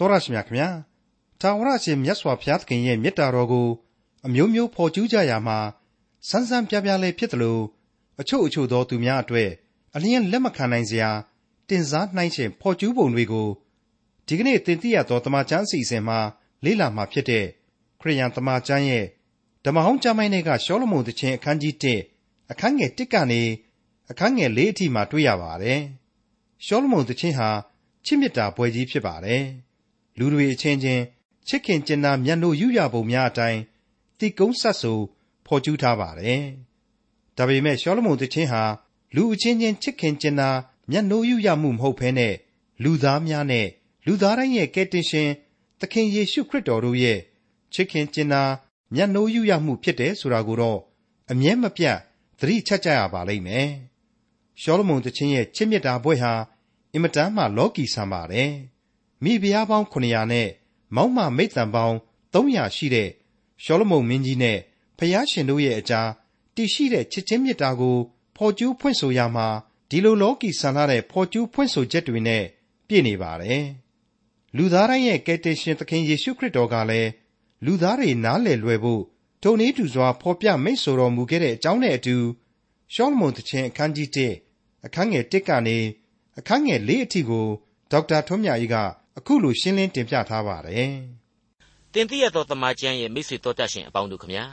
တော်ရရှိမြခင်ဗျာထာဝရရှင်မြတ်စွာဘုရားသခင်ရဲ့မေတ္တာတော်ကို အမျိုးမျိုးဖော်ကျူးကြရမှာစန်းစန်းပြပြလေးဖြစ်တယ်လို့အချို့အချို့သောသူများအတွက်အလျင်းလက်မခံနိုင်စရာတင်စားနှိုင်းရှင်ဖော်ကျူးပုံတွေကိုဒီကနေ့သင်သိရသောတမန်ကျမ်းအစီအစဉ်မှာလေ့လာမှာဖြစ်တဲ့ခရိယန်တမန်ကျမ်းရဲ့ဓမ္မဟောင်းကျမ်းပိုင်းတွေကရှောလမုန်တခြင်းအခန်းကြီး1အခန်းငယ်1ကနေအခန်းငယ်4အထိမှာတွေ့ရပါတယ်။ရှောလမုန်တခြင်းဟာချစ်မြတ်တာပွဲကြီးဖြစ်ပါတယ်။ လူတွေအချင်းချင်းချစ်ခင်ကျင်နာမျက်နှိုးယူရပုံများအတိုင်းတိကုံးဆက်ဆိုဖော်ကျူးထားပါတယ်။ဒါပေမဲ့ရှောလမုန်တခြင်းဟာလူအချင်းချင်းချစ်ခင်ကျင်နာမျက်နှိုးယူရမှုမဟုတ်ဘဲနဲ့လူသားများနဲ့လူသားတိုင်းရဲ့ကယ်တင်ရှင်သခင်ယေရှုခရစ်တော်တို့ရဲ့ချစ်ခင်ကျင်နာမျက်နှိုးယူရမှုဖြစ်တယ်ဆိုတာကိုတော့အမြဲမပြတ်သတိချက်ကြရပါလိမ့်မယ်။ရှောလမုန်တခြင်းရဲ့ချစ်မြတ်တာဘွဲ့ဟာအင်မတန်မှလောကီဆန်ပါတယ်။ မိဖုရားပေါင်း900နဲ့မောက်မမိတ်တန်ပေါင်း300ရှိတဲ့ရှောလမုန်မင်းကြီးနဲ့ဖျားရှင်တို့ရဲ့အကြားတည်ရှိတဲ့ချစ်ချင်းမြတ်တာကိုဖော်ကျူးဖွင့်ဆိုရမှာဒီလိုလောကီဆန်လာတဲ့ဖော်ကျူးဖွင့်ဆိုချက်တွေနဲ့ပြည့်နေပါတယ်။လူသားတိုင်းရဲ့ကယ်တင်ရှင်သခင်ယေရှုခရစ်တော်ကလည်းလူသားတွေနားလည်လွယ်ဖို့ထုံနည်းတူစွာဖော်ပြမိတ်ဆိုတော်မူခဲ့တဲ့အကြောင်းနဲ့အတူရှောလမုန်တခြင်းအခန်းကြီး1အခန်းငယ်1ကနေအခန်းငယ်၄အထိကိုဒေါက်တာထွန်းမြတ်ကြီးက အခုလိုရှင်းလင်းတင်ပြထားပါတယ်။တင်ပြရသောတမန်ကျမ်းရဲ့မိတ်ဆွေတော်တတ်ရှင်အပေါင်းတို့ခမညာ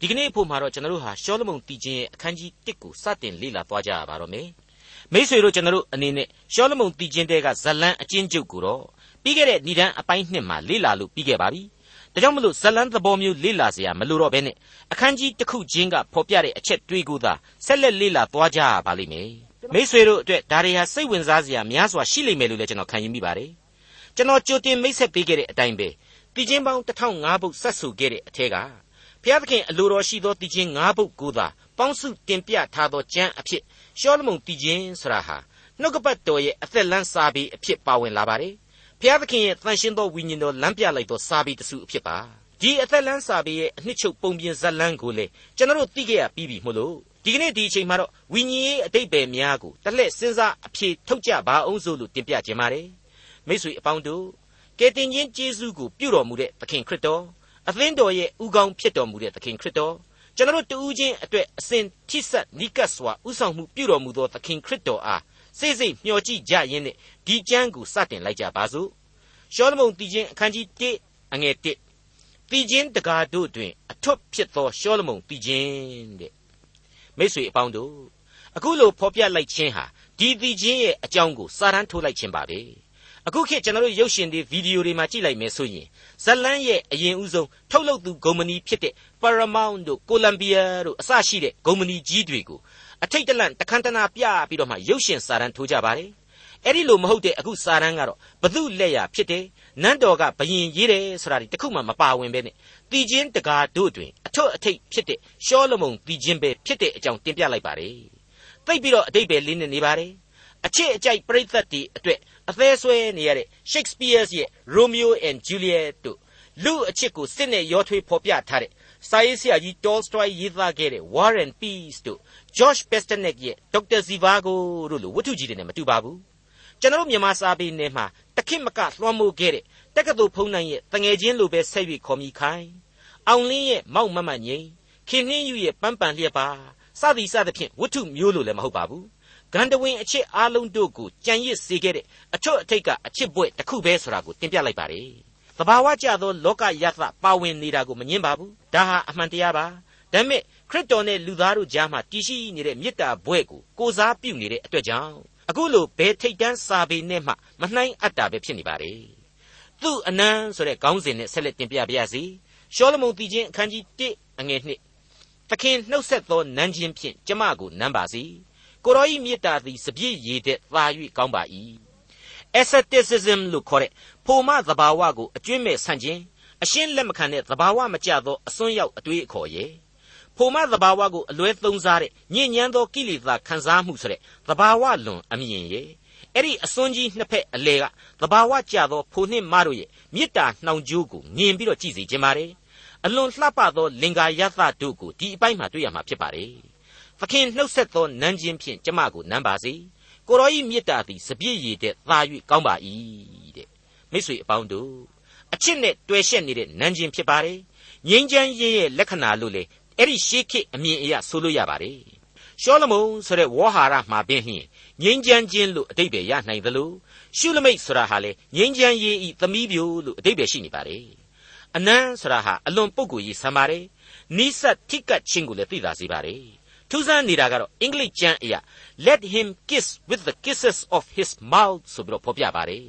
ဒီကနေ့အဖို့မှာတော့ကျွန်တော်တို့ဟာရှောလမုန်တည်ခြင်းရဲ့အခန်းကြီး1ကိုစတင်လေ့လာသွားကြရပါတော့မယ်။မိတ်ဆွေတို့ကျွန်တော်တို့အနေနဲ့ရှောလမုန်တည်ခြင်းတဲကဇလံအချင်းကျုပ်ကိုတော့ပြီးခဲ့တဲ့ဏ္ဍန်အပိုင်း1မှာလေ့လာလို့ပြီးခဲ့ပါပြီ။ဒါကြောင့်မလို့ဇလံသဘောမျိုးလေ့လာစရာမလိုတော့ဘဲနဲ့အခန်းကြီးတစ်ခုချင်းကဖော်ပြတဲ့အချက်တွေကိုသာဆက်လက်လေ့လာသွားကြရပါလိမ့်မယ်။မိတ်ဆွေတို့အတွက်ဒါတွေဟာစိတ်ဝင်စားစရာများစွာရှိလိမ့်မယ်လို့လည်းကျွန်တော်ခံယူမိပါတယ်။ ကျွန်တော်ကြိုတင်မိတ်ဆက်ပေးခဲ့တဲ့အတိုင်းပဲတည်ခြင်းပေါင်း1005ပုဒ်ဆက်စုခဲ့တဲ့အထက်ကဘုရားသခင်အလိုတော်ရှိသောတည်ခြင်း5ပုဒ်ကိုသာပေါင်းစုတင်ပြထားသောကျမ်းအဖြစ်ရှောလမုန်တည်ခြင်းဆိုတာဟာနှုတ်ကပတ်တော်ရဲ့အသက်လန်းစာပေအဖြစ်ပါဝင်လာပါတယ်ဘုရားသခင်ရဲ့တန်ရှင်းသောဝိညာဉ်တော်လမ်းပြလိုက်သောစာပေတစုအဖြစ်ပါဒီအသက်လန်းစာပေရဲ့အနှစ်ချုပ်ပုံပြင်ဇက်လန်းကိုလေကျွန်တော်တို့သိခဲ့ရပြီးပြီမို့လို့ဒီကနေ့ဒီအချိန်မှာတော့ဝိညာဉ်ရေးအတိတ်ပဲများကိုတလှည့်စဉ်းစားအဖြေထုတ်ကြပါအောင်စို့လို့တင်ပြခြင်းပါတယ် မိတ်ဆွေအပေါင်းတို့ကယ်တင်ရှင်ယေရှုကိုပြုတော်မူတဲ့သခင်ခရစ်တော်အသင်းတော်ရဲ့ဥကောင်းဖြစ်တော်မူတဲ့သခင်ခရစ်တော်ကျွန်တော်တို့တူးချင်းအတွက်အစဉ်ထိဆက်နိကတ်စွာဥဆောင်မှုပြုတော်မူသောသခင်ခရစ်တော်အားစိတ်စိတ်မျှော်ကြည့်ကြရင်းနဲ့ဒီကျမ်းကိုစတင်လိုက်ကြပါစို့ရှောလမုန်တည်ခြင်းအခန်းကြီး1အငယ်1တည်ခြင်းတကားတို့တွင် အထွတ်ဖြစ်သောရှောလမုန်တည်ခြင်းတဲ့မိတ်ဆွေအပေါင်းတို့အခုလိုဖော်ပြလိုက်ခြင်းဟာဒီတည်ခြင်းရဲ့အကြောင်းကိုစာတန်းထိုးလိုက်ခြင်းပါပဲ အခုခေတ်ကျွန်တော်တို့ရုပ်ရှင်တွေဗီဒီယိုတွေမှာကြည့်လိုက်မယ်ဆိုရင်ဇလန်းရဲ့အရင်ဦးဆုံးထုတ်လုပ်သူဂုံမနီဖြစ်တဲ့ Paramount တို့ Columbia တို့အစရှိတဲ့ဂုံမနီကြီးတွေကိုအထိတ်တလန့်တခန်းတနာပြပြီးတော့မှရုပ်ရှင်စာတန်းထိုးကြပါတယ်အဲ့ဒီလိုမဟုတ်တဲ့အခုစာတန်းကတော့ဘသူလက်ရဖြစ်တယ်နန်းတော်ကဘယင်ရေးတယ်ဆိုတာဒီတခုမှမပါဝင်ပဲနဲ့တီချင်းတကာတို့တွင်အထွတ်အထိပ်ဖြစ်တဲ့ရှောလမုန်တီချင်းပဲဖြစ်တဲ့အကြောင်းတင်ပြလိုက်ပါတယ်သိပြီးတော့အတိတ်ပဲလင်းနေနေပါတယ်အချစ်အကြိုက်ပြိသက်တီအတွက် အသေးဆွဲနေရတဲ့ Shakespeare's ရဲ့ Romeo and Juliet တို့လူအချစ်ကိုစစ်နဲ့ရောထွေးဖော်ပြထားတဲ့စာရေးဆရာကြီး Tolstoy ရေးသားခဲ့တဲ့ War and Peace တို့ George Pasternak ရဲ့ Dr. Zhivago တို့လိုဝတ္ထုကြီးတွေနဲ့မတူပါဘူးကျွန်တော်မြန်မာစာပေနယ်မှာတခိမကလွှမ်းမိုးခဲ့တဲ့တက္ကသိုလ်ဖုံးနိုင်ရဲ့တငယ်ချင်းလိုပဲဆက်၍ခေါ်မိခိုင်းအောင်လင်းရဲ့မောက်မမငိမ့်ခင်နှင်းယူရဲ့ပန်းပန်လျက်ပါစသည်စသဖြင့်ဝတ္ထုမျိုးလိုလည်းမဟုတ်ပါဘူး ဂန္ဓဝင်အချစ်အားလုံးတို့ကိုကြံရစ်စေခဲ့တဲ့အချွတ်အထိတ်ကအချစ်ပွဲတစ်ခုပဲဆိုတာကိုတင်ပြလိုက်ပါတယ်သဘာဝကျသောလောကယသပါဝင်နေတာကိုမငင်းပါဘူးဒါဟာအမှန်တရားပါဒါပေမဲ့ခရစ်တော်နဲ့လူသားတို့ကြားမှာတည်ရှိနေတဲ့မေတ္တာဘွဲ့ကိုကိုစားပြုနေတဲ့အတွက်ကြောင့်အခုလိုဘယ်ထိတ်တန်းစာပေနဲ့မှမနှိုင်းအပ်တာပဲဖြစ်နေပါလေသူ့အနန်းဆိုတဲ့ခေါင်းစဉ်နဲ့ဆက်လက်တင်ပြပါရစေရှောလမုန်တည်ခြင်းအခန်းကြီး1အငယ်1သခင်နှုတ်ဆက်သောနန်းချင်းဖြင့်ကျမကိုနမ်းပါစေ ကိုရောဤမေတ္တာသည်စပြည့်ရည်တဲ့သာ၍ကောင်းပါ၏ asceticism လို့ခေါ်တဲ့ဖိုမသဘာဝကိုအကျွင့်မဲ့ဆန့်ခြင်းအရှင်းလက်မခံတဲ့သဘာဝမကျသောအစွန်းရောက်အတွေးအခေါ်ရဲ့ဖိုမသဘာဝကိုအလွဲသုံးစားတဲ့ညဉ့်ညမ်းသောကိလေသာခံစားမှုဆိုတဲ့သဘာဝလွန်အမြင်ရဲ့အဲ့ဒီအစွန်းကြီးနှစ်ဖက်အလဲကသဘာဝကျသောဖိုနှင့်မတို့ရဲ့မေတ္တာနှောင်ကြိုးကိုငင်ပြီးတော့ကြည့်စီခြင်းပါတယ်အလွန်လှပသောလင်္ကာယသတို့ကိုဒီအပိုင်းမှာတွေ့ရမှာဖြစ်ပါတယ် သခင်နှုတ်ဆက်သောနန်းချင်းဖြင့်ကျမကိုနမ်းပါစေကိုရောဤမေတ္တာသည်စပြည့်ရည်တဲ့သာ၍ကောင်းပါ၏တဲ့မမိတ်ဆွေအပေါင်းတို့အချစ်နဲ့တွေ့ရှက်နေတဲ့နန်းချင်းဖြစ်ပါတယ်ငြိမ်းချမ်းရေးရဲ့လက္ခဏာလို့လေအဲ့ဒီရှေးခေတ်အမြင်အရဆိုလို့ရပါတယ်ရှောလမုန်ဆိုတဲ့ဝေါ်ဟာရမှာပင်လျှင်ငြိမ်းချမ်းခြင်းလို့အတိတ်ပဲရနိုင်သလိုရှုလမိတ်ဆိုတာဟာလေငြိမ်းချမ်းရေးဤသမီးပြိုလို့အတိတ်ပဲရှိနေပါတယ်အနန်းဆိုတာဟာအလွန်ပုဂ္ဂိုလ်ကြီးဆံပါတယ်နိစတ်ထိကတ်ခြင်းကိုလည်းသိသာစေပါတယ် ထူးဆန်းနေတာကတော့အင်္ဂလိပ်ကျမ်းအရာ let him kiss with the kisses of his mouth ဆိုပြီးတော့ဖော်ပြပါတယ်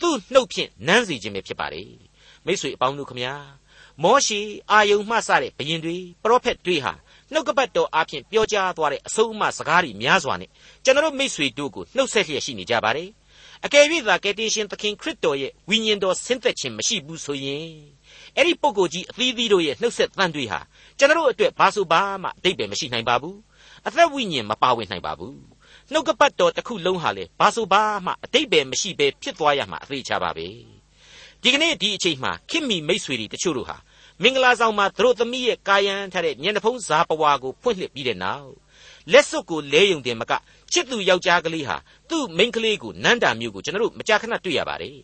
သူ့နှုတ်ဖြင့်နမ်းစီခြင်းပဲဖြစ်ပါတယ်မိတ်ဆွေအပေါင်းတို့ခမညာမောရှိအာယုံမှစတဲ့ဘရင်တွေပရောဖက်တွေဟာနှုတ်ကပတ်တော်အဖြစ်ပြောကြားသွားတဲ့အဆုံးအမစကားတွေများစွာနဲ့ကျွန်တော်မိတ်ဆွေတို့ကိုနှုတ်ဆက်လျက်ရှိနေကြပါတယ်အကယ်၍သာကယ်တင်ရှင်သခင်ခရစ်တော်ရဲ့ဝိညာဉ်တော်ဆင်းသက်ခြင်းမရှိဘူးဆိုရင် အဲ့ဒီပုဂ္ဂိုလ်ကြီးအသီးသီးတို့ရဲ့နှုတ်ဆက်သံတွေဟာကျွန်တော်အတွက်ဘာဆိုဘာမှအတိတ်ပဲမရှိနိုင်ပါဘူးအသက်ဝိညာဉ်မပါဝင်နိုင်ပါဘူးနှုတ်ကပတ်တော်တစ်ခုလုံးဟာလေဘာဆိုဘာမှအတိတ်ပဲမရှိပဲဖြစ်သွားရမှာအသေးချပါပဲဒီကနေ့ဒီအချိန်မှာခင်မီမိတ်ဆွေတွေတချို့တို့ဟာမင်္ဂလာဆောင်မှာသူတို့သမီးရဲ့ကာယံထားတဲ့မျက်နှာဖုံးဇာပဝါကိုဖွင့်လှစ်ပြီးတဲ့နောက်လက်စွပ်ကိုလဲယုံတယ်မကချစ်သူယောက်ျားကလေးဟာသူ့မိန်းကလေးကိုနန်းတာမျိုးကိုကျွန်တော်တို့မကြာခဏတွေ့ရပါတယ်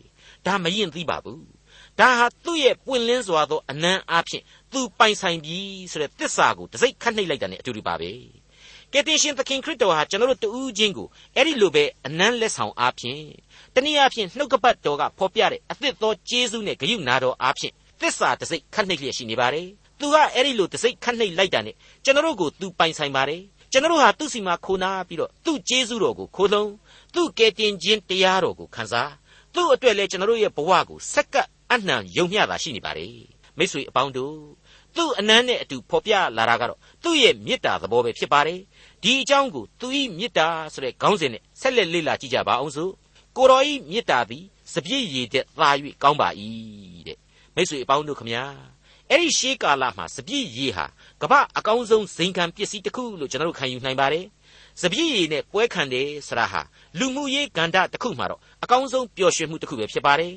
ဒါမရင်သိပါဘူး ဒါဟာသူ့ရဲ့ပွင့်လင်းစွာသောအနံ့အားဖြင့်သူပိုင်ဆိုင်ပြီဆိုတဲ့သစ္စာကိုတစိ့ခတ်နှိပ်လိုက်တာ ਨੇ အတူတူပါပဲကယ်တင်ရှင်သခင်ခရစ်တော်ဟာကျွန်တော်တို့တူးချင်းကိုအဲ့ဒီလိုပဲအနံ့လက်ဆောင်အားဖြင့်တနည်းအားဖြင့်နှုတ်ကပတ်တော်ကဖော်ပြတဲ့အသစ်သောကျေးဇူးနဲ့ဂရုဏာတော်အားဖြင့်သစ္စာတစိ့ခတ်နှိပ်လျက်ရှိနေပါတယ်။သူကအဲ့ဒီလိုတစိ့ခတ်နှိပ်လိုက်တာနဲ့ကျွန်တော်တို့ကိုသူပိုင်ဆိုင်ပါတယ်။ကျွန်တော်တို့ဟာသူ့စီမှာခိုနာပြီးတော့သူ့ကျေးဇူးတော်ကိုခိုးလုံးသူ့ကယ်တင်ခြင်းတရားတော်ကိုခံစားသူ့အတွက်လည်းကျွန်တော်တို့ရဲ့ဘဝကိုစက္ကပ် အနှံယုံမျှတာရှိနေပါတယ်။မိတ်ဆွေအပေါင်းတို့သူ့အနမ်းနဲ့အတူဖော်ပြလာတာကတော့သူ့ရဲ့မေတ္တာသဘောပဲဖြစ်ပါတယ်။ဒီအကြောင်းကိုသူ၏မေတ္တာဆိုတဲ့ခေါင်းစဉ်နဲ့ဆက်လက်လေ့လာကြည့်ကြပါအောင်စို့။ကိုတော်၏မေတ္တာသည်စပြည့်ရည်တဲ့သာ၍ကောင်းပါ၏တဲ့မိတ်ဆွေအပေါင်းတို့ခမညာအဲ့ဒီရှေးကာလမှာစပြည့်ရည်ဟာကမ္ဘာအကောင်းဆုံးဇိမ်ခံပစ္စည်းတစ်ခုလို့ကျွန်တော်တို့ခံယူနိုင်ပါတယ်စပြည့်ရည်နဲ့ပွဲခံတယ်ဆရာဟာလူမှုရေးကဏ္ဍတစ်ခုမှာတော့အကောင်းဆုံးပျော်ရွှင်မှုတစ်ခုပဲဖြစ်ပါတယ်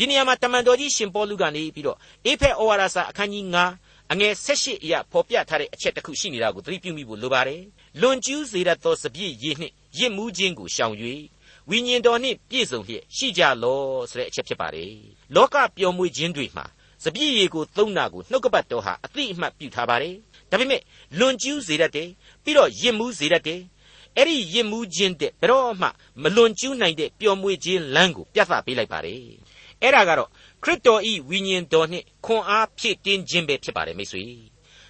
ဒီနေရာမှာတမန်တော်ကြီးရှင်ပေါလုကနေပြီးတော့အေဖက်ဩဝါဒစာအခန်းကြီး9အငယ်16အရာဖော်ပြထားတဲ့အချက်တစ်ခုရှိနေတာကိုသတိပြုမိဖို့လိုပါတယ်လွန်ကျူးစေတတ်သောစပြည့်ရည်နှင့်ရစ်မှုခြင်းကိုရှောင်၍ဝိညာဉ်တော်နှင့်ပြည့်စုံလျက်ရှိကြလောဆိုတဲ့အချက်ဖြစ်ပါတယ်လောကပျော်မွေ့ခြင်းတွေမှာစပြည့်ရည်ကိုသုံးတာကိုနှုတ်ကပတ်တော်ဟာအသိအမှတ်ပြုထားပါတယ်ဒါပေမဲ့လွန်ကျူးစေတတ်တယ်ပြီးတော့ယစ်မှုစေတတ်တယ်အဲ့ဒီယစ်မှုခြင်းတဲ့ဘယ်တော့မှမလွန်ကျူးနိုင်တဲ့ပျော်မွေ့ခြင်းလမ်းကိုပြသပေးလိုက်ပါတယ် အဲ့ဒါကတော့ခရစ်တော်ဤဝိညာဉ်တော်နှင့်ခွန်အားဖြည့်တင်းခြင်းပဲဖြစ်ပါတယ်မိတ်ဆွေ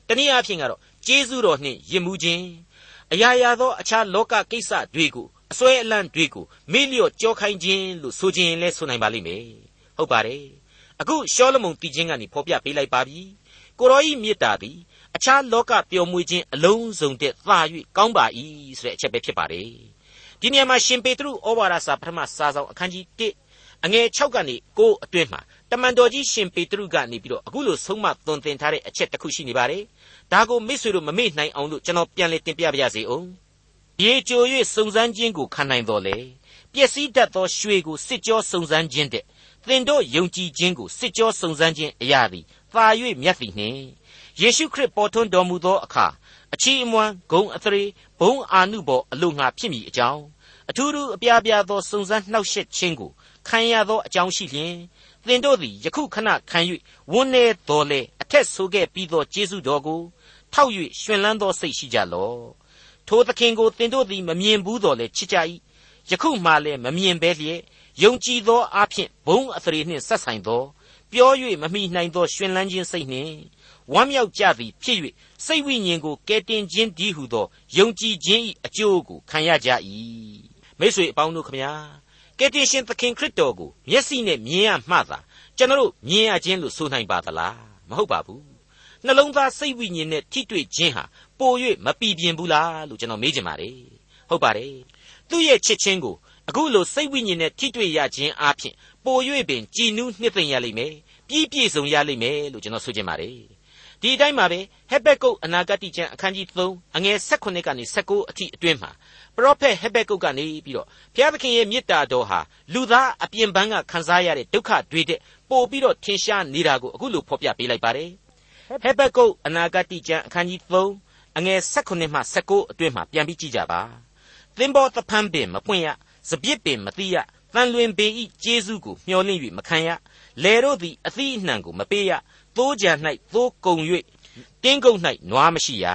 တနည်းအားဖြင့်ကတော့ကျေးဇူးတော်နှင့်ယစ်မှုခြင်းအရာရာသောအခြားလောကကိစ္စတွေကိုအစွဲအလန့်တွေကိုမေ့လျော့ကြောခိုင်းခြင်းလို့ဆိုခြင်းလဲဆိုနိုင်ပါလိမ့်မယ်ဟုတ်ပါတယ်အခုရှောလမုန်တည်ခြင်းကနေဖော်ပြပေးလိုက်ပါပြီကိုရောဤမေတ္တာသည်အခြားလောကပျော်မွေ့ခြင်းအလုံးစုံတဲ့သာ၍ကောင်းပါ၏ဆိုတဲ့အချက်ပဲဖြစ်ပါတယ်ဒီနေရာမှာရှင်ပေတရုဩဝါဒစာပထမစာဆောင်အခန်းကြီး1 အငယ်6ကနေ9အတွင်းမှာတမန်တော်ကြီးရှင်ပေတရုကနေပြီးတော့အခုလိုဆုံးမသွန်သင်ထားတဲ့အချက်တစ်ခုရှိနေပါတယ်ဒါကိုမိတ်ဆွေတို့မမေ့နိုင်အောင်လို့ကျွန်တော်ပြန်လည်တင်ပြပါရစေအောင်ရေကြို၍စုံစမ်းခြင်းကိုခံနိုင်တော်လေပျက်စီးတတ်သောရွှေကိုစစ်ကြောစုံစမ်းခြင်းတဲ့သင်တို့ယုံကြည်ခြင်းကိုစစ်ကြောစုံစမ်းခြင်းအရာသည်သာ၍မြတ်သည်နှင့်ယေရှုခရစ်ပေါ်ထွန်းတော်မူသောအခါအချီးအမွမ်းဂုံအသရေဘုံအာနုဘော်အလို့ငါဖြစ်မည်အကြောင်းအထူးထူးအပြားပြားသောစုံစမ်းနှောက်ယှက်ခြင်းကို ခံရသောအကြောင်းရှိလျင်သင်တို့သည်ယခုခဏခံ၍ဝန်းနေတော်လေအထက်ဆိုခဲ့ပြီးသောကျေးဇူးတော်ကိုထောက်၍ရှင်လန်းသောစိတ်ရှိကြလော့ထိုသခင်ကိုသင်တို့သည်မမြင်ဘူးတော်လေချစ်ကြ၏ယခုမှလည်းမမြင်ပဲလျက်ယုံကြည်သောအဖြစ်ဘုံအသရေနှင့်ဆက်ဆိုင်သောပြော၍မမိနိုင်သောရှင်လန်းခြင်းစိတ်နှင့်ဝမ်းမြောက်ကြသည်ဖြစ်၍စိတ်ဝိညာဉ်ကိုကယ်တင်ခြင်းဒီဟုသောယုံကြည်ခြင်း၏အကျိုးကိုခံရကြ၏မိတ်ဆွေအပေါင်းတို့ခမညာ ကယ်တင်ရှင်သခင်ခရစ်တော်ကိုမျက်စိနဲ့မြင်ရမှသာကျွန်တော်မြင်ရခြင်းလို့ဆိုနိုင်ပါသလားမဟုတ်ပါဘူးနှလုံးသားစိတ်ဝိညာဉ်နဲ့ထိတွေ့ခြင်းဟာပို၍မပီပြင်ဘူးလားလို့ကျွန်တော်မေးချင်ပါတယ်ဟုတ်ပါတယ်သူ့ရဲ့ချစ်ချင်းကိုအခုလိုစိတ်ဝိညာဉ်နဲ့ထိတွေ့ရခြင်းအပြင်ပို၍ပင်ကြည်နူးနှစ်သိမ့်ရလိမ့်မယ်ပြီးပြည့်စုံရလိမ့်မယ်လို့ကျွန်တော်ဆိုချင်ပါတယ်ဒီအတိုင်းပါပဲဟက်ဘက်ကုတ်အနာဂတိကျမ်းအခန်းကြီး3အငယ်16ကနေ19အထိအတွင်းမှာ ပရောဖက်ဟက်ဘက်ကုတ်ကနေပြီးတော့ဘုရားသခင်ရဲ့မေတ္တာတော်ဟာလူသားအပြင်ပန်းကခံစားရတဲ့ဒုက္ခတွေတဲ့ပို့ပြီးတော့ထင်ရှားနေတာကိုအခုလိုဖော်ပြပေးလိုက်ပါတယ်ဟက်ဘက်ကုတ်အနာဂတိကျမ်းအခန်းကြီး3အငယ်16မှ19အတွင်းမှာပြန်ပြီးကြည့်ကြပါသင်္ဘောသဖန်းပင်မပွင့်ရစပြစ်ပင်မတိရတန်လွင်ပေဤကျေးဇူးကိုမျှော်လင့်၍မခံရလေတို့သည်အသီးအနှံကိုမပေးရသိုးကြံ၌သိုးကုံ၍တင်းကုတ်၌နွားမရှိရ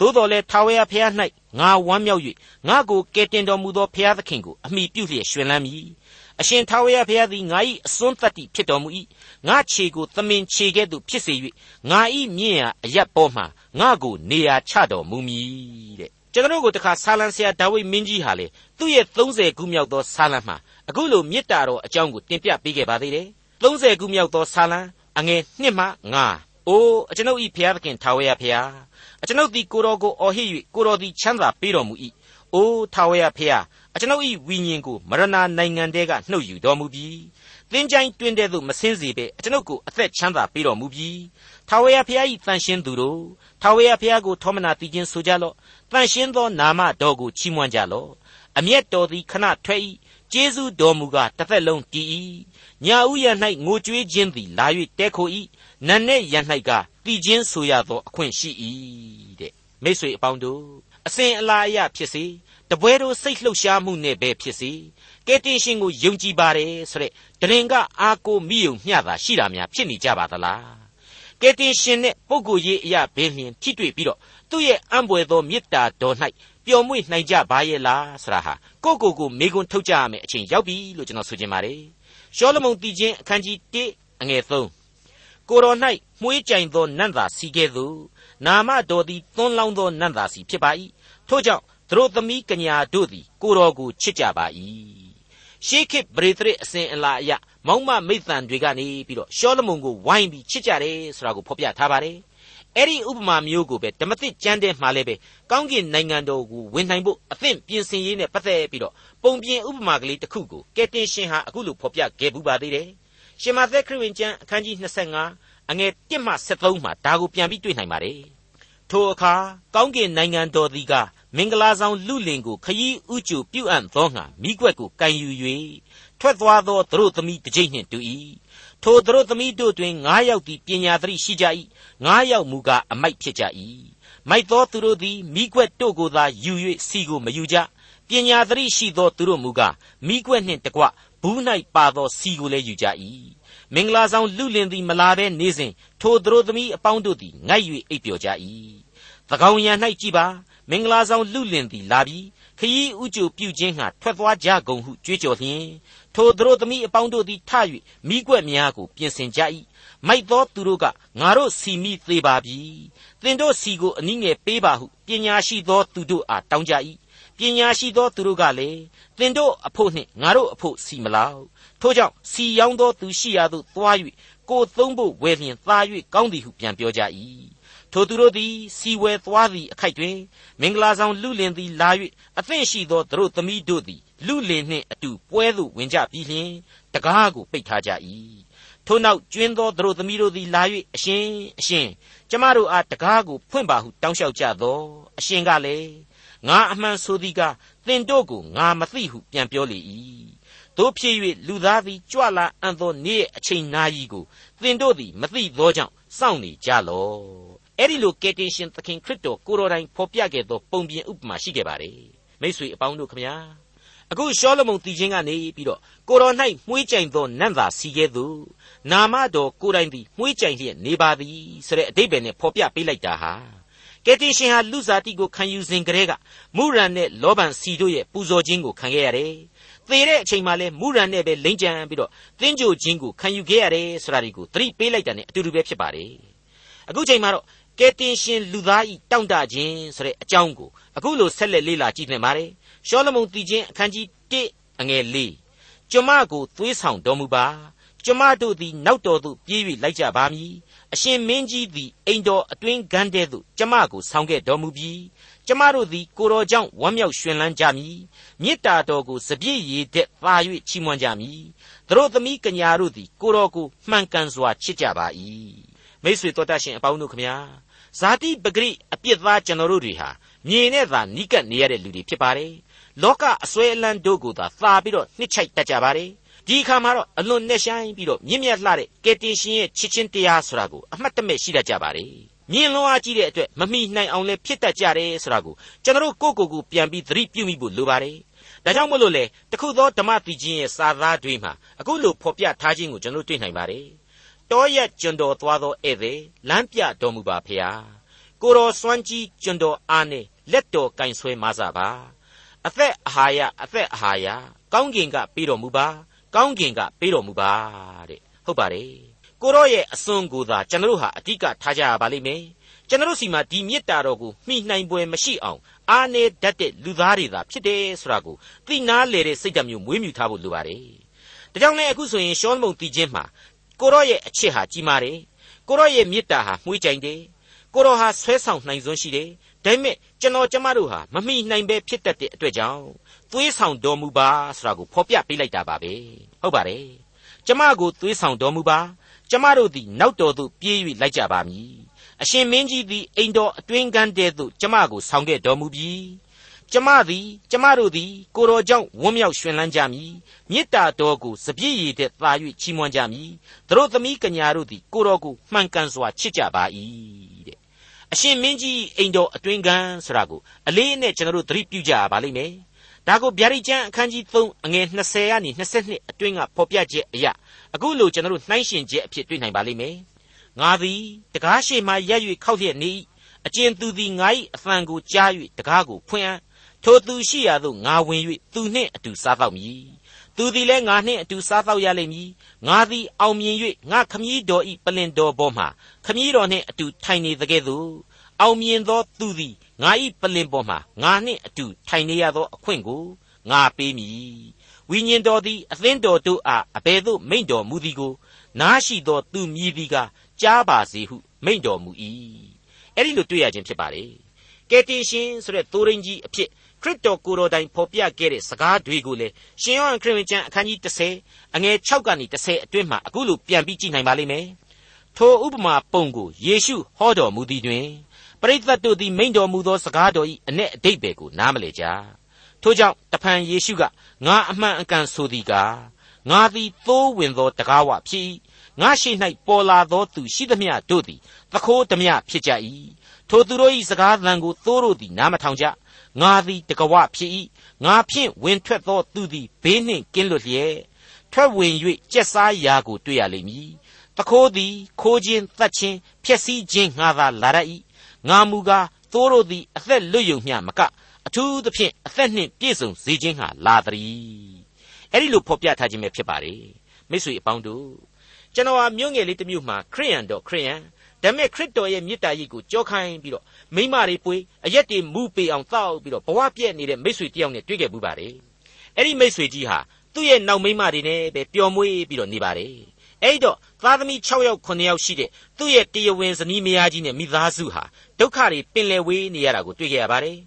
သို့တော်လည်းထာဝရဘုရား၌ငါဝမ်းမြောက်၍ငါကိုကယ်တင်တော်မူသောဘုရားသခင်ကိုအမိပြုလျက်ရှင်လန်းမည်အရှင်ထာဝရဘုရားသည်ငါ၏အစွန်းတတ္တိဖြစ်တော်မူ၏ငါခြေကိုသမင်ခြေကဲ့သို့ဖြစ်စေ၍ငါ၏မြင့်ရာအရက်ပေါ်မှငါကိုနေရာချတော်မူမည်တဲ့ကျွန်တော်တို့တခါဆာလံဆရာဒါဝိမင်းကြီးဟာလေသူ့ရဲ့30ခုမြောက်သောဆာလံမှာအခုလိုမေတ္တာတော်အကြောင်းကိုတင်ပြပေးခဲ့ပါသေးတယ်30ခုမြောက်သောဆာလံအငယ်1မှ9အိုးအကျွန်ုပ်၏ဘုရားသခင်ထာဝရဘုရား အကျွန်ုပ်သည်ကိုတော်ကိုအော်ဟစ်၍ကိုတော်သည်ချမ်းသာပေးတော်မူ၏အိုးထာဝရဘုရားအကျွန်ုပ်၏ဝိညာဉ်ကိုမရဏနိုင်ငံတဲကနှုတ်ယူတော်မူပြီးသင်ချိုင်းတွင်တဲ့သို့မဆင်းစေဘဲအကျွန်ုပ်ကိုအသက်ချမ်းသာပေးတော်မူပြီးထာဝရဘုရား၏တန်ရှင်းသူတို့ထာဝရဘုရားကိုထောမနာတည်ခြင်းဆိုကြလော့တန်ရှင်းသောနာမတော်ကိုချီးမွမ်းကြလော့အမျက်တော်သည်ခဏထွက်၏ကျေးဇူးတော်မူကားတစ်သက်လုံးတည်၏ညာဥယျ၌ငိုကြွေးခြင်းသည်လာ၍တဲခို၏နတ်နဲ့ရ၌က တည်ခြင်းဆိုရသောအခွင့်ရှိ၏တဲ့မိတ်ဆွေအပေါင်းတို့အစဉ်အလာအရဖြစ်စေတပွဲတို့စိတ်လှုပ်ရှားမှုနဲ့ပဲဖြစ်စေကယ်တင်ရှင်ကိုယုံကြည်ပါတယ်ဆိုတဲ့တရင်ကအာကိုမိယုံမျှတာရှိတာများဖြစ်နေကြပါသလားကယ်တင်ရှင်နဲ့ပုဂ္ဂိုလ်ရေးအရာဘယ်လျင်ထိတွေ့ပြီးတော့သူ့ရဲ့အံ့ဘွယ်သောမေတ္တာတော်၌ပျော်မွေ့နိုင်ကြပါရဲ့လားဆရာဟာကိုကိုကိုမေကွန်းထုတ်ကြရမယ်အချိန်ရောက်ပြီလို့ကျွန်တော်ဆိုချင်ပါတယ်ရှောလမုန်တည်ခြင်းအခန်းကြီး1အငယ်3 ကိုတော်၌မှုေးကြိုင်သောနတ်သာစီကဲ့သို့နာမတော်သည်သွန်းလောင်းသောနတ်သာစီဖြစ်ပါ၏ထို့ကြောင့်သူတို့သမီးကညာတို့သည်ကိုတော်ကိုချစ်ကြပါ၏ရှေးခေတ်ပရိသရစ်အစဉ်အလာအရမောင်မမိတ်တန်တွေကနေပြီးတော့ရှောလမုန်ကိုဝိုင်းပြီးချစ်ကြတယ်ဆိုတာကိုဖော်ပြထားပါတယ်အဲ့ဒီဥပမာမျိုးကိုပဲဓမ္မသစ်ကျမ်းထဲမှာလည်းပဲကောင်းကင်နိုင်ငံတော်ကိုဝင်နိုင်ဖို့အသင့်ပြင်ဆင်ရေးနဲ့ပတ်သက်ပြီးတော့ပုံပြင်ဥပမာကလေးတစ်ခုကိုကယ်တင်ရှင်ဟာအခုလိုဖော်ပြခဲ့ပူပါသေးတယ် ရှင်မသက်ခရစ်ဝင်ကျမ်းအခန်းကြီး25အငယ်1မှ73မှာဒါကိုပြန်ပြီးတွေ့နိုင်ပါတယ်ထိုအခါကောင်းကင်နိုင်ငံတော်သည်ကမင်္ဂလာဆောင်လူလင်ကိုခยีဥကျူပြုအပ်သောငါမိကွက်ကိုကန်ယူ၍ထွက်သွားသောသူတို့သမီးတစ်ကြိမ်နှင့်တူ၏ထိုသူတို့သမီးတို့တွင်၅ယောက်သည်ပညာသတိရှိကြ၏၅ယောက်မူကားအမိုက်ဖြစ်ကြ၏မိုက်သောသူတို့သည်မိကွက်တို့ကိုသာယူ၍စီကိုမယူကြပညာသတိရှိသောသူတို့မူကားမိကွက်နှင့်တကွ ဘူး၌ပါသောစီကိုလည်းယူကြ၏မင်္ဂလာဆောင်လူလင်သည်မလာဘဲနေစဉ်ထိုသူတို့သမီးအပေါင်းတို့သည်ငိုက်၍အိပ်ပျော်ကြ၏သကောင်ရန်၌ကြည်ပါမင်္ဂလာဆောင်လူလင်သည်လာပြီးခยีဥကြိုပြုခြင်းဟာထွက်သွားကြကုန်ဟုကြွေးကြော်လျင်ထိုသူတို့သမီးအပေါင်းတို့သည်ထ၍မိကွက်များကိုပြင်ဆင်ကြ၏မိုက်သောသူတို့ကငါတို့စီမိသေးပါပြီသင်တို့စီကိုအနည်းငယ်ပေးပါဟုပညာရှိသောသူတို့အားတောင်းကြ၏ ပညာရှိသောသူတို့ကလည်းသင်တို့အဖို့နှင့်ငါတို့အဖို့စီမလောက်ထို့ကြောင့်စီရောင်းသောသူရှိရာသို့သွား၍ကိုသုံးဖို့ဝယ်လျင်သာ၍ကောင်းသည်ဟုပြန်ပြောကြ၏ထိုသူတို့သည်စီဝဲသွားသည့်အခိုက်တွင်မင်္ဂလာဆောင်လူလင်သည်လာ၍အသင့်ရှိသောသူတို့သမီးတို့သည်လူလင်နှင့်အတူပွဲသို့ဝင်ကြပြီးလျှင်တကားကိုပိတ်ထားကြ၏ထို့နောက်ကျွင်းသောသူတို့သမီးတို့သည်လာ၍အရှင်အရှင်ကျမတို့အားတကားကိုဖွင့်ပါဟုတောင်းလျှောက်ကြသောအရှင်ကလည်း ငါအမှန်ဆိုသည်ကသင်တို့ကိုငါမသိဟုပြန်ပြောလေ၏တို့ဖြစ်၍လူသားသည်ကြွလာအံ့သောနေ့အချိန်နာရီကိုသင်တို့သည်မသိသောကြောင့်စောင့်နေကြလော့အဲ့ဒီလိုကယ်တင်ရှင်သခင်ခရစ်တော်ကိုတော်တိုင်ဖော်ပြခဲ့သောပုံပြင်ဥပမာရှိခဲ့ပါတယ်မိ쇠အပေါင်းတို့ခမညာအခုရှောလမုန်တည်ခြင်းကနေပြီးတော့ကိုတော်၌မှုေးကြိုင်သောနတ်သာစီကဲ့သို့နာမတော်ကိုတိုင်သည်မှုေးကြိုင်လျက်နေပါသည်ဆိုတဲ့အတိတ်ပဲနဲ့ဖော်ပြပေးလိုက်တာဟာ ကယ်တင်ရှင်ဟာလူစားတိကိုခံယူစဉ်ကတည်းကမုရန်နဲ့လောဘန်စီတို့ရဲ့ပူဇော်ခြင်းကိုခံခဲ့ရတယ်သေတဲ့အချိန်မှလည်းမုရန်နဲ့ပဲလိမ့်ကြံပြီးတော့သင်္ကြိုခြင်းကိုခံယူခဲ့ရတယ်ဆိုတာဒီကိုသတိပေးလိုက်တာ ਨੇ အတူတူပဲဖြစ်ပါတယ်အခုချိန်မှာတော့ကယ်တင်ရှင်လူသားဤတောင့်တခြင်းဆိုတဲ့အကြောင်းကိုအခုလိုဆက်လက်လေ့လာကြည့်နေပါတယ်ရှောလမုန်တည်ခြင်းအခန်းကြီး1အငယ်၄ကျွန်မကိုသွေးဆောင်တော်မူပါကျွန်မတို့သည်နောက်တော်သို့ပြေး၍လိုက်ကြပါမည် အရှင်မင်းကြီးသည်အိမ်တော်အတွင်းကန်းတဲသို့ကျွန်မကိုဆောင်ခဲ့တော်မူပြီးကျွန်မတို့သည်ကိုတော်ကြောင့်ဝမ်းမြောက်ရွှင်လန်းကြမည်မေတ္တာတော်ကိုစပြည့်ရည်တဲ့ပါ၍ချီးမွမ်းကြမည်တို့သမီးကညာတို့သည်ကိုတော်ကိုမှန်ကန်စွာချစ်ကြပါ၏မိတ်ဆွေတော်တတ်ရှင်အပေါင်းတို့ခမညာဇာတိပဂရိအပြစ်သားကျွန်တော်တို့တွေဟာမြေနဲ့သာနီးကပ်နေရတဲ့လူတွေဖြစ်ပါတယ်လောကအစွဲအလန်းတို့ကိုသာသာပြီးတော့နှစ်ချိုက်တတ်ကြပါတယ် ဒီအခါမှာတော့အလွန်နဲ့ဆိုင်ပြီးတော့မြင့်မြတ်လှတဲ့ကယ်တင်ရှင်ရဲ့ချစ်ချင်းတရားဆိုတာကိုအမှတ်တမဲ့ရှိတတ်ကြပါတယ်မြင်လွန်အားကြီးတဲ့အတွက်မမိနိုင်အောင်လဲဖြစ်တတ်ကြတယ်ဆိုတာကိုကျွန်တော်ကိုကိုကိုကိုပြန်ပြီးသတိပြုမိဖို့လိုပါတယ်ဒါကြောင့်မို့လို့လေတခုသောဓမ္မတိချင်းရဲ့စာသားတွေမှာအခုလိုဖော်ပြထားခြင်းကိုကျွန်တော်တွေ့နိုင်ပါတယ်တောရက်ကျွန်တော်သွားသောဧည့်သည်လမ်းပြတော်မူပါဖျားကိုတော်စွမ်းကြီးကျွန်တော်အားနဲ့လက်တော်ကင်ဆွဲမဆပါအသက်အာဟာရအသက်အာဟာရကောင်းကင်ကပေးတော်မူပါ ကောင်းကင်ကပေးတော်မူပါတဲ့ဟုတ်ပါတယ်ကိုရောရဲ့အစွန်းကိုသာကျွန်တော်တို့ဟာအတိကထားကြရပါလိမ့်မယ်ကျွန်တော်စီမှာဒီမေတ္တာတော်ကိုမှီနိုင်ပွဲမရှိအောင်အားနေတတ်တဲ့လူသားတွေသာဖြစ်တယ်ဆိုတာကိုသိနာလေတဲ့စိတ်ဓာတ်မျိုးမွေးမြူထားဖို့လိုပါတယ်။ဒါကြောင့်လည်းအခုဆိုရင်ရှောလမုန်တည်ခြင်းမှာကိုရော့ရဲ့အချစ်ဟာကြီးမားတယ်။ကိုရော့ရဲ့မေတ္တာဟာမှုှေးကြိုင်တယ်။ကိုရော့ဟာဆွဲဆောင်နိုင်စွမ်းရှိတယ်။ ဒါပေမဲ့ကျွန်တော်ကျမတို့ဟာမမိနိုင်ပဲဖြစ်တတ်တဲ့အတွက်ကြောင့်သွေးဆောင်တော်မူပါဆိုတာကိုဖော်ပြပေးလိုက်တာပါပဲ။ဟုတ်ပါတယ်။ကျမကိုသွေးဆောင်တော်မူပါ။ကျမတို့သည်နောက်တော်သို့ပြေး၍လိုက်ကြပါမည်အရှင်မင်းကြီးသည်အိမ်တော်အတွင်းကန်းတဲ့သို့ကျမကိုဆောင်ခဲ့တော်မူပြီးကျမသည်ကျမတို့သည်ကိုတော်ကြောင့်ဝမ်းမြောက်ရွှင်လန်းကြမည်မေတ္တာတော်ကိုစပြည့်ရည်တဲ့သာ၍ချီးမွမ်းကြမည်တို့သမီးကညာတို့သည်ကိုတော်ကိုမှန်ကန်စွာချစ်ကြပါ၏တဲ့ အရှင်မင်းကြီးအိမ်တော်အတွင်းကန်းဆိုတာကိုအလေးနဲ့ကျွန်တော်တို့သတိပြုကြပါလိမ့်မယ်ဒါကိုဗျာဒိတ်ကျမ်းအခန်းကြီး3အငယ်20ကနေ22အတွင်းကဖော်ပြချက်အရာအခုလိုကျွန်တော်တို့နှိုင်းရှင်ချက်အဖြစ်တွေ့နိုင်ပါလိမ့်မယ်ငါသည်တကားရှိမှရက်၍ခောက်လျက်နေအကျဉ်သူသည်ငါ၏အဖန်ကိုကြား၍တကားကိုဖွင့်အံ့ထိုသူရှိရာသို့ငါဝင်၍သူနှင့်အတူစားတော့မည် သူသည်လည်းငါနှင့်အတူစားတော့ရလိမ့်မည်ငါသည်အောင်မြင်၍ငါခမည်းတော်၏ပလင်တော်ပေါ်မှခမည်းတော်နှင့်အတူထိုင်နေသကဲ့သို့အောင်မြင်သောသူသည်ငါ၏ပလင်ပေါ်မှငါနှင့်အတူထိုင်နေရသောအခွင့်ကိုငါပေးမည်ဝိညာဉ်တော်သည်အသင်းတော်တို့အားအဘယ်သို့မိန့်တော်မူသည်ကိုနားရှိသောသူမြည်သည်ကကြားပါစေဟုမိန့်တော်မူ၏အဲ့ဒီလိုတွေ့ရခြင်းဖြစ်ပါလေကယ်တင်ရှင်ဆိုတဲ့သိုးရင်းကြီးအဖြစ် ခရစ်တော်ကိုယ်တော်တိုင်ဖော်ပြခဲ့တဲ့စကားတွေကိုလေရှင်ယောဟန်ခရစ်ဝင်ကျမ်းအခန်းကြီး30အငယ်6ကနေ30အတွင်းမှာအခုလိုပြန်ပြီးကြည့်နိုင်ပါလိမ့်မယ်ထိုဥပမာပုံကိုယေရှုဟောတော်မူသည်တွင်ပရိသတ်တို့သည်မိန့်တော်မူသောစကားတော်၏အ내အတိတ်ပဲကိုနားမလည်ကြထို့ကြောင့်တဖန်ယေရှုကငါအမှန်အကန်ဆိုသည်ကားငါသည်သိုးဝင်သောတကားဝဖြစ်၏ငါရှိ၌ပေါ်လာသောသူရှိသမျှတို့သည်သခိုးဓမြဖြစ်ကြ၏ထိုသူတို့၏စကားသံကိုသိုးတို့သည်နားမထောင်ကြ ငါသည်တကဝဖြစ်၏ငါဖြင့်ဝင်ထွက်သောသူသည်ဘေးနှင့်ကင်းလွတ်လျက်ထွက်ဝင်၍ကြက်စားရာကိုတွေ့ရလိမ့်မည်တခိုးသည်ခိုးခြင်းတတ်ခြင်းဖျက်ဆီးခြင်းငါသာလာရ၏ငါမူကားသိုးတို့သည်အသက်လွတ်ယုံမျှမကအထူးသဖြင့်အသက်နှင့်ပြည့်စုံစေခြင်းဟာလာသည်အဲ့ဒီလိုဖော်ပြထားခြင်းပဲဖြစ်ပါလေမိတ်ဆွေအပေါင်းတို့ကျွန်တော်ဟာမြို့ငယ်လေးတစ်မြို့မှာခရိယန်တော့ခရိယန် ဒါပေမဲ့ခရစ်တော်ရဲ့မြစ်တာရိပ်ကိုကြောခိုင်းပြီးတော့မိမတွေပွေအရက်တွေမူပေအောင်တောက်ပြီးတော့ဘဝပြည့်နေတဲ့မိတ်ဆွေတယောက်နဲ့တွေ့ခဲ့မှုပါတယ်အဲ့ဒီမိတ်ဆွေကြီးဟာသူ့ရဲ့နောက်မိမတွေနဲ့ပဲပျော်မွေ့ပြီးတော့နေပါတယ်အဲ့တော့သားသမီး6ယောက်9ယောက်ရှိတဲ့သူ့ရဲ့တရားဝင်ဇနီးမယားကြီးနဲ့မိသားစုဟာဒုက္ခတွေပင်လယ်ဝေးနေရတာကိုတွေ့ခဲ့ရပါတယ်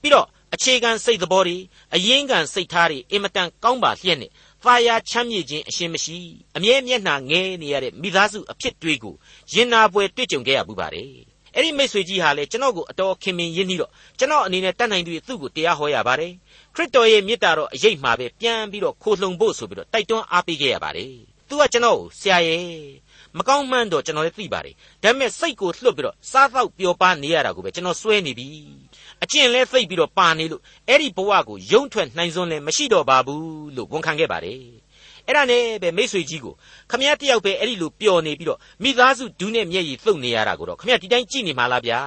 ပြီးတော့အခြေခံစိတ်သဘောတွေအရင်းခံစိတ်ထားတွေအင်မတန်ကောင်းပါလျက်နဲ့ သာယာချမ်းမြေ့ခြင်းအရှင်မရှိအမြဲမျက်နှာငဲနေရတဲ့မိသားစုအဖြစ်တွေကိုရင်နာပွဲတွေ့ကြုံခဲ့ရမှုပါတယ်အဲ့ဒီမိတ်ဆွေကြီးဟာလေကျွန်တော်ကိုအတော်ခင်မင်ရင်းနှီးတော့ကျွန်တော်အနေနဲ့တတ်နိုင်သူသူ့ကိုတရားဟောရပါတယ်ခရစ်တော်ရဲ့မေတ္တာတော်အရေးမှာပဲပြန်ပြီးတော့ခိုလှုံဖို့ဆိုပြီးတော့တိုက်တွန်းအားပေးခဲ့ရပါတယ်သူကကျွန်တော်ကိုဆရာရဲ့မကောင်းမှန်းတော့ကျွန်တော်လည်းသိပါတယ်ဒါပေမဲ့စိတ်ကိုလှုပ်ပြီးတော့စားတော့ပျော်ပါနေရတာကိုပဲကျွန်တော်စွဲနေပြီ အကျင့်လဲသိပ်ပြီးတော့ပါနေလို့အဲ့ဒီဘဝကိုယုံထွက်နိုင်စွန်းလည်းမရှိတော့ပါဘူးလို့ဝန်ခံခဲ့ပါတယ်အဲ့ဒါနဲ့ပဲမိษွေကြီးကိုခမရတယောက်ပဲအဲ့ဒီလိုပျော်နေပြီးတော့မိသားစုဒူးနဲ့မျက်ရည်သုတ်နေရတာကိုတော့ခမရဒီတိုင်းကြည့်နေမှာလားဗျာ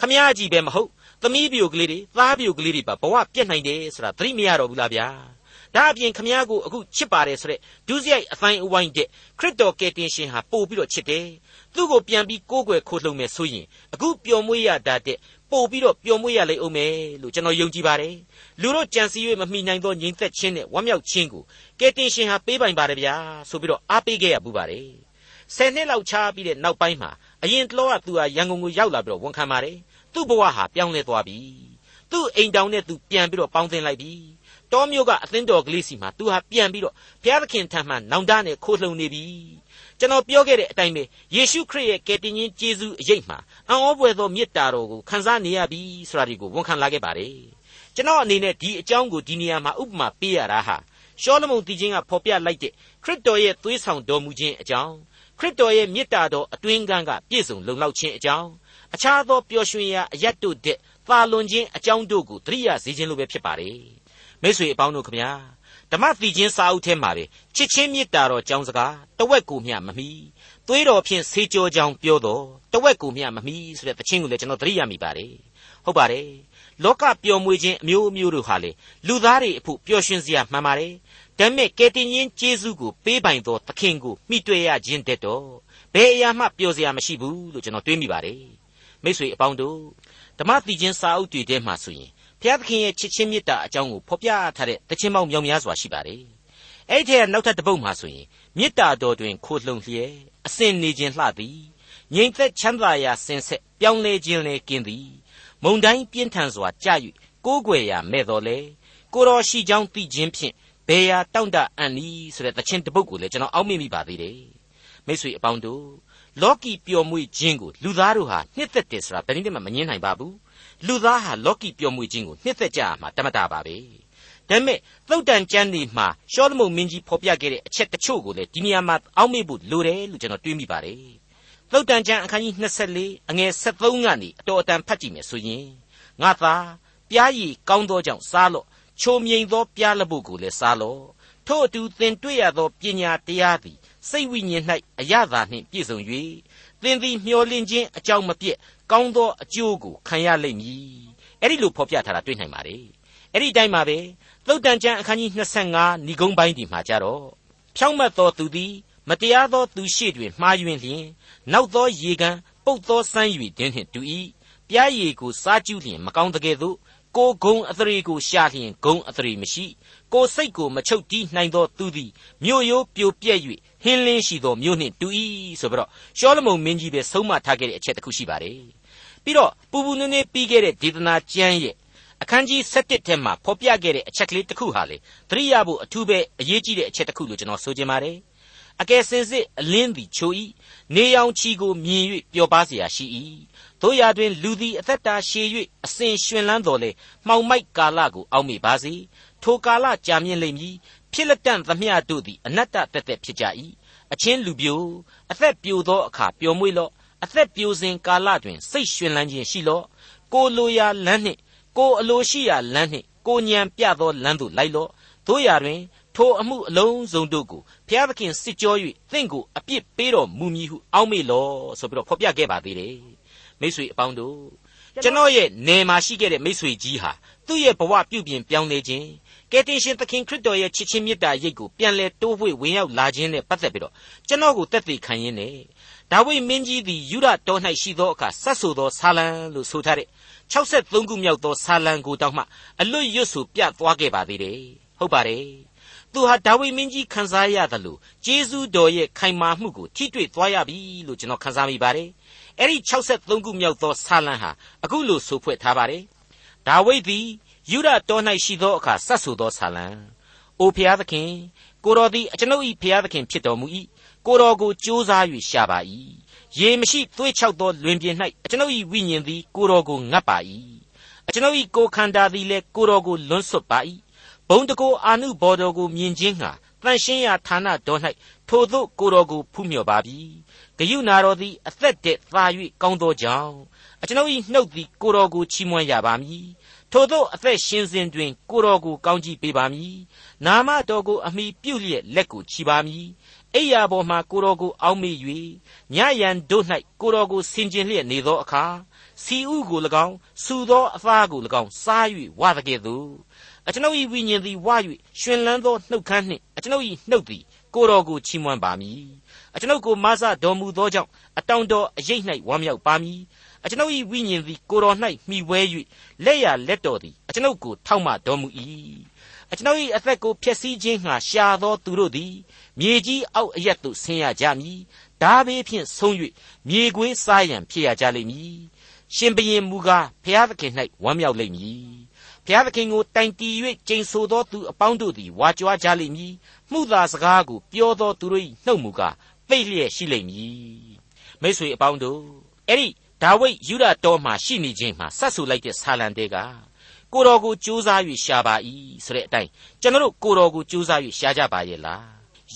ခမရကြီးပဲမဟုတ်သမီးပြိုကလေးတွေသားပြိုကလေးတွေပါဘဝပြက်နိုင်တယ်ဆိုတာသတိမရတော့ဘူးလားဗျာဒါအပြင်ခမည်းကိုအခုချစ်ပါတယ်ဆိုတဲ့ဒုစရိုက်အတိုင်းအဝိုင်းတဲ့ခရစ်တော်ကယ်တင်ရှင်ဟာပို့ပြီးတော့ချစ်တယ်သူ့ကိုပြန်ပြီးကိုးကွယ်ခိုးလှုံမယ်ဆိုရင်အခုပျော်မွေ့ရတာတဲ့ ပို့ပြီးတော့ပျော်မွေ့ရလိမ့်အောင်မယ်လို့ကျွန်တော်ယုံကြည်ပါတယ်လူတို့ကြံစည်၍မမိနိုင်သောညီသက်ချင်းနဲ့ဝမ်းမြောက်ခြင်းကိုကယ်တင်ရှင်ဟာပေးပိုင်ပါတယ်ဗျာဆိုပြီးတော့အားပေးခဲ့ရပူပါတယ်ဆယ်နှစ်လောက်ခြားပြီးတဲ့နောက်ပိုင်းမှာအရင်တလောကသူဟာရန်ကုန်ကိုရောက်လာပြီးတော့ဝန်ခံပါတယ်သူ့ဘဝဟာပြောင်းလဲသွားပြီသူ့အိမ်တောင်နဲ့သူပြန်ပြီးတော့ပေါင်းသင်းလိုက်ပြီတောမျိုးကအသင်းတော်ကလေးစီမှာသူဟာပြန်ပြီးတော့ဘုရားသခင်ထံမှနောင်တနဲ့ခိုးလှုံနေပြီ ကျွန်တော်ပြောခဲ့တဲ့အတိုင်းပဲယေရှုခရစ်ရဲ့ကယ်တင်ရှင်ယေရှုအရေးမှာအံ့ဩဖွယ်သောမေတ္တာတော်ကိုခံစားနေရပြီဆိုတာဒီကိုဝန်ခံလာခဲ့ပါတယ်ကျွန်တော်အနေနဲ့ဒီအကြောင်းကိုဒီနေရာမှာဥပမာပေးရတာဟာရှောလမုန်တီချင်းကဖော်ပြလိုက်တဲ့ခရစ်တော်ရဲ့သွေးဆောင်တော်မူခြင်းအကြောင်းခရစ်တော်ရဲ့မေတ္တာတော်အတွင်းကန်းကပြည့်စုံလုံလောက်ခြင်းအကြောင်းအခြားသောပျော်ရွှင်ရာအရတ်တို့တဲ့သာလွန်ခြင်းအကြောင်းတို့ကိုသတိရစေခြင်းလိုပဲဖြစ်ပါတယ်မိတ်ဆွေအပေါင်းတို့ခမညာ ဓမ္မသီချင်းစာအုပ်ထဲမှာပဲချစ်ချင်းမေတ္တာတော်ကြောင်းစကားတဝက်ကိုမျှမမီသွေးတော်ဖြင့်ဆေးကြောကြောင်းပြောတော်တဝက်ကိုမျှမမီဆိုတဲ့သချင်းကိုလည်းကျွန်တော်သတိရမိပါတယ်ဟုတ်ပါတယ်လောကပျော်မွေခြင်းအမျိုးအမျိုးတို့ဟာလေလူသားတွေအဖို့ပျော်ရွှင်စရာမှန်ပါတယ်ဒါပေမဲ့ကယ်တင်ရှင်ယေရှုကိုပေးပိုင်သောသခင်ကိုမိတွေ့ရခြင်းတဲ့တော့ဘယ်အရာမှပျော်စရာမရှိဘူးလို့ကျွန်တော်တွေးမိပါတယ်မိတ်ဆွေအပေါင်းတို့ဓမ္မသီချင်းစာအုပ်တွေထဲမှာဆိုရင် ဘုရားသခင်ရဲ့ချစ်ချင်းမေတ္တာအကြောင်းကိုဖော်ပြထားတဲ့တခြင်းပေါင်းမြောက်များစွာရှိပါတယ်အဲ့ဒီထဲကနောက်ထပ်တစ်ပုဒ်မှာဆိုရင်မေတ္တာတော်တွင်ခိုလှုံလျက်အစဉ်နေခြင်းလှသည်ငြိမ်သက်ချမ်းသာရာစင်ဆက်ပြောင်းလဲခြင်းလည်းกินသည်မုံတိုင်းပြင်းထန်စွာကြာ၍ကိုးကွယ်ရာမဲ့တော်လေကိုတော်ရှိကြောင်းသိခြင်းဖြင့်ဘယ်ရာတောင့်တအံ့ဤဆိုတဲ့သချင်းတစ်ပုဒ်ကိုလည်းကျွန်တော်အောက်မေ့မိပါသေးတယ်မိတ်ဆွေအပေါင်းတို့လောကီပျော်မွေ့ခြင်းကိုလူသားတို့ဟာနှစ်သက်တယ်ဆိုတာဘယ်နည်းမှမငြင်းနိုင်ပါဘူး လူသားဟာလောကီပျော်မွေ့ခြင်းကိုနှစ်သက်ကြရမှာတမတာပါပဲဒါပေမဲ့သုတ်တန်ကျမ်းဒီမှာရှောလမုန်မင်းကြီးဖော်ပြခဲ့တဲ့အချက်တချို့ကိုလည်းဒီနေရာမှာအောက်မေ့ဖို့လိုတယ်လို့ကျွန်တော်တွေးမိပါတယ်သုတ်တန်ကျမ်းအခန်းကြီး24အငယ်73ကနေအတော်အတန်ဖတ်ကြည့်မယ်ဆိုရင်ငါသာပြားရည်ကောင်းသောကြောင့်စားလော့ချိုမြိန်သောပြားလပုတ်ကိုလည်းစားလော့ထို့အတူသင်တွေ့ရသောပညာတရားသည်စိတ်ဝိညာဉ်၌အရသာနှင့်ပြည့်စုံ၍သင်သည်မျှော်လင့်ခြင်းအကြောင်းမပြည့် ကောင်းသောအကျိုးကိုခံရလိမ့်မည်အဲ့ဒီလိုဖော်ပြထားတာတွေ့နိုင်ပါတယ်အဲ့ဒီအတိုင်းပါပဲသုတ်တန်ကျမ်းအခန်းကြီး25ဏိဂုံးပိုင်းဒီမှာကြတော့ဖြောင့်မတ်သောသူသည်မတရားသောသူရှိတွင်မှားယွင်းလျင်နောက်သောရေကန်ပုတ်သောစမ်း၍တင်းနှင့်တူ၏ပြားရည်ကိုစားကျူးလျင်မကောင်းတကယ်သို့ကိုဂုံအသရေကိုရှာလျင်ဂုံအသရေမရှိကိုစိတ်ကိုမချုပ်တီးနိုင်သောသူသည်မြို့ရိုးပြိုပြက်၍ဟင်းလင်းရှိသောမြို့နှင့်တူ၏ဆိုပြီးတော့ရှောလမုန်မင်းကြီးပဲဆုံးမထားခဲ့တဲ့အချက်တစ်ခုရှိပါတယ် ပြီးတော့ပူပူနွေးနွေးပြီးခဲ့တဲ့ဒေသနာကျမ်းရဲ့အခန်းကြီး7ထဲမှာဖော်ပြခဲ့တဲ့အချက်ကလေးတစ်ခုဟာလေသတိရဖို့အထူးပဲအရေးကြီးတဲ့အချက်တစ်ခုလို့ကျွန်တော်ဆိုချင်ပါတယ်အကယ်စင်စစ်အလင်းသည်ချို၏နေရောင်ခြည်ကိုမြင်၍ပျော်ပါเสียရှိ၏တို့ရာတွင်လူသည်အသက်တာရှည်၍အစဉ်ရှင်လန်းတော်လေမှောင်မိုက်ကာလကိုအောက်မေ့ပါစေထိုကာလကြာမြင့်လိမ့်မည်ဖြစ်လက်တန့်သမျှတို့သည်အနတ္တတက်တက်ဖြစ်ကြ၏အချင်းလူပြိုအသက်ပြိုသောအခါပျော်မွေ့လော့ အသက်ပြိုစဉ်ကာလတွင် စိတ်ရှင်လန်းခြင်းရှိလော့ကိုလိုရာလမ်းနှင့် ကိုအလိုရှိရာလမ်းနှင့်ကိုညံပြသောလမ်းသို့လိုက်လော့တို့ရာတွင် ထိုအမှုအလုံးစုံတို့ကိုဘုရားသခင်စစ်ကြော၍သင်ကိုအပြစ်ပေးတော်မူမည်ဟုအောက်မေ့လော့ဆိုပြီးတော့ဖော်ပြခဲ့ပါသေးတယ်မိတ်ဆွေအပေါင်းတို့ကျွန်တော်ရဲ့နေမှာရှိခဲ့တဲ့မိတ်ဆွေကြီးဟာသူ့ရဲ့ဘဝပြုပြင်ပြောင်းလဲခြင်းကယ်တင်ရှင်သခင်ခရစ်တော်ရဲ့ချစ်ချင်းမေတ္တာရိပ်ကိုပြန်လဲတိုးဝှေ့ဝင်ရောက်လာခြင်းနဲ့ပတ်သက်ပြီးတော့ကျွန်တော်ကိုတက်သေးခံရင်းနဲ့ ဒါဝိမင်းကြီးသည်ယူဒတော်၌ရှိသောအခါဆက်ဆိုသောဆာလံလို့ဆိုထားတဲ့63ခုမြောက်သောဆာလံကိုတောင်မှအလွတ်ရွတ်ဆိုပြသွားခဲ့ပါသေးတယ်ဟုတ်ပါတယ်သူဟာဒါဝိမင်းကြီးခံစားရတယ်လို့ဂျေဇုတော်ရဲ့ခိုင်မာမှုကိုထိတွေ့သွားရပြီလို့ကျွန်တော်ခံစားမိပါတယ်အဲ့ဒီ63ခုမြောက်သောဆာလံဟာအခုလိုဆိုဖွဲ့ထားပါတယ်ဒါဝိဒ်သည်ယူဒတော်၌ရှိသောအခါဆက်ဆိုသောဆာလံအိုဖျားသခင်ကိုတော်သည်အကျွန်ုပ်၏ဖျားသခင်ဖြစ်တော်မူ၏ ကိုတော်ကိုကြိုးစား၍ရှာပါ၏ရေမရှိသွေးချောက်သောလွင်ပြင်၌အကျွန်ုပ်၏ဝိညာဉ်သည်ကိုတော်ကိုငတ်ပါ၏အကျွန်ုပ်၏ကိုယ်ခန္ဓာသည်လည်းကိုတော်ကိုလွန်းဆွတ်ပါ၏ဘုံတကိုအာနုဘော်တော်ကိုမြင်ခြင်းဟာတန်ရှင်းရာဌာနတော်၌ထိုသို့ကိုတော်ကိုဖူးမြော်ပါပြီဂယုနာတော်သည်အသက်တည်းသာ၍ကောင်းသောကြောင့်အကျွန်ုပ်၏နှုတ်သည်ကိုတော်ကိုချီးမွမ်းရပါမည်ထိုသောအသက်ရှင်စဉ်တွင်ကိုတော်ကိုကောင်းကြီးပေးပါမည်နာမတော်ကိုအမိပြုလျက်လက်ကိုချီပါမည် အိယာပေါ်မှကိုတော်ကိုအောက်မေ့၍ညယံတို့၌ကိုတော်ကိုဆင်ကျင်လျက်နေသောအခါစီဥကို၎င်းစူသောအသားကို၎င်းစား၍ဝါတကဲ့သို့အကျွန်ုပ်၏ဝိညာဉ်သည်ဝါ၍ရှင်လန်းသောနှုတ်ခမ်းနှင့်အကျွန်ုပ်၏နှုတ်သည်ကိုတော်ကိုချီးမွမ်းပါမည်အကျွန်ုပ်ကိုမဆတော်မူသောကြောင့်အတောင်တော်အရိပ်၌ဝမ်းမြောက်ပါမည်အကျွန်ုပ်၏ဝိညာဉ်သည်ကိုတော်၌မှီဝဲ၍လက်ရလက်တော်သည်အကျွန်ုပ်ကိုထောက်မတော်မူ၏ အကျွန်ုပ်၏အသက်ကိုဖျက်ဆီးခြင်းငှာရှာသောသူတို့သည်မြေကြီးအောက်အရက်သို့ဆင်းရကြမည်။ဒါဘေးဖြင့်ဆုံး၍မြေခွေးစားရန်ဖြစ်ရကြလိမ့်မည်။ရှင်ဘရင်မူကားဖျားသခင်၌ဝမ်းမြောက်လိမ့်မည်။ဖျားသခင်ကိုတိုင်တီ၍ကျိန်ဆိုသောသူအပေါင်းတို့သည်ဝါကြွားကြလိမ့်မည်။မှုသာစကားကိုပြောသောသူတို့၏နှုတ်မူကားပိတ်လျက်ရှိလိမ့်မည်။မိတ်ဆွေအပေါင်းတို့အဲ့ဒီဒါဝိဒ်ယူဒတော်မှာရှိနေခြင်းမှာဆက်ဆူလိုက်တဲ့ဆာလံတဲက ကိုတော်ကိုကြိုးစား၍ရှာပါ၏ဆိုတဲ့အတိုင်းကျွန်တော်တို့ကိုတော်ကိုကြိုးစား၍ရှာကြပါရဲ့လား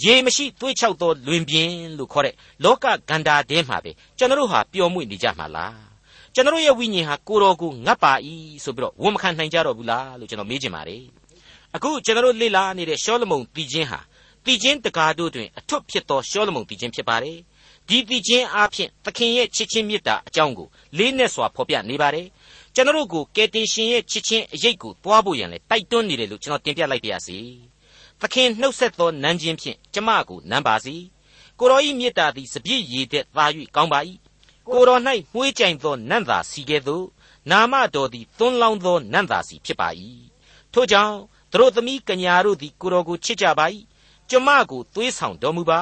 ရေမရှိသွေးချောက်သောလွင်ပြင်လို့ခေါ်တဲ့လောကဂန္ဓာတဲမှာပဲကျွန်တော်တို့ဟာပျော်မွေ့နေကြမှာလားကျွန်တော်ရဲ့ဝိညာဉ်ဟာကိုတော်ကိုငတ်ပါ၏ဆိုပြီးတော့ဝန်မခံနိုင်ကြတော့ဘူးလားလို့ကျွန်တော်မေးချင်ပါတယ်အခုကျွန်တော်လေ့လာနေတဲ့ရှောလမုန်တည်ခြင်းဟာတည်ခြင်းတကားတို့တွင်အထွတ်ဖြစ်သောရှောလမုန်တည်ခြင်းဖြစ်ပါတယ်ဒီတည်ခြင်းအပြင်သခင်ရဲ့ချစ်ချင်းမေတ္တာအကြောင်းကိုလေးနက်စွာဖော်ပြနေပါတယ် ကျွန်တော်ကိုကယ်တင်ရှင်ရဲ့ချစ်ချင်းအရေးကိုတွားဖို့ရန်လဲတိုက်တွန်းနေတယ်လို့ကျွန်တော်တင်ပြလိုက်ပါရစေသခင်နှုတ်ဆက်သောနန်းချင်းဖြင့်ကျမကိုနမ်းပါစီကိုတော်ဤမေတ္တာသည်စပြည့်ရည်တဲ့သာ၍ကောင်းပါ၏ကိုတော်၌မှုေးကြိုင်သောနန့်သာစီကဲ့သို့နာမတော်သည်သွန်းလောင်းသောနန့်သာစီဖြစ်ပါ၏ထို့ကြောင့်သူတို့သမီးကညာတို့သည်ကိုတော်ကိုချစ်ကြပါ၏ကျမကိုသွေးဆောင်တော်မူပါ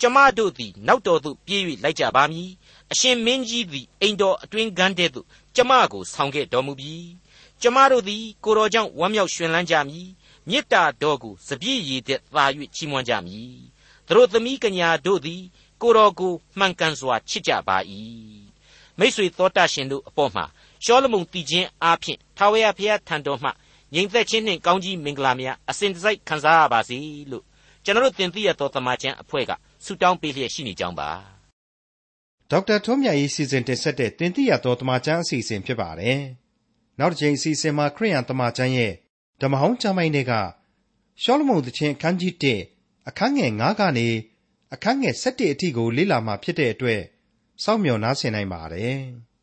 ကျမတို့သည်နောက်တော်သို့ပြေး၍လိုက်ကြပါမည်အရှင်မင်းကြီးသည်အိမ်တော်အတွင်းကန်းတဲ့သို့ ကျမကိုဆောင်ခဲ့တော်မူပြီကျမတို့သည်ကိုတော်ကြောင့်ဝမ်းမြောက်ရွှင်လန်းကြမည်မေတ္တာတော်ကိုစပြည့်ရည်တဲ့သာ၍ချီးမွမ်းကြမည်သူတို့သမီးကညာတို့သည် ကိုတော်ကိုမှန်ကန်စွာချစ်ကြပါ၏မိတ်ဆွေသောတာရှင်တို့အပေါ်မှာရှောလမုန်တည်ခြင်းအားဖြင့်ထာဝရဘုရားထံတော်မှငြိမ်သက်ခြင်းနှင့်ကောင်းကြီးမင်္ဂလာများအစဉ်တစိုက်ခံစားရပါစေလို့ကျွန်တော်တင်ပြရသောတမန်ကျန်အဖွဲ့ကဆုတောင်းပေးလျက်ရှိနေကြောင်းပါ ဒေါက်တာထွန်းမြတ်ရေးစီစဉ်တင်ဆက်တဲ့တင်ပြရသောတမန်ကျန်အစီအစဉ်ဖြစ်ပါတယ် နောက်တစ်ချိန်အစီအစဉ်မှာ ခရိယန်တမန်ကျန်ရဲ့ ဓမ္မဟောင်းကျမ်းပိုင်းတွေကရှောလမုန်သခင်အခန်းကြီး1အခန်းငယ်9ကနေ အခန်းငယ်7အထိကို လေ့လာမှဖြစ်တဲ့အတွက် စောင့်မျှော်နားဆင်နိုင်ပါတယ်။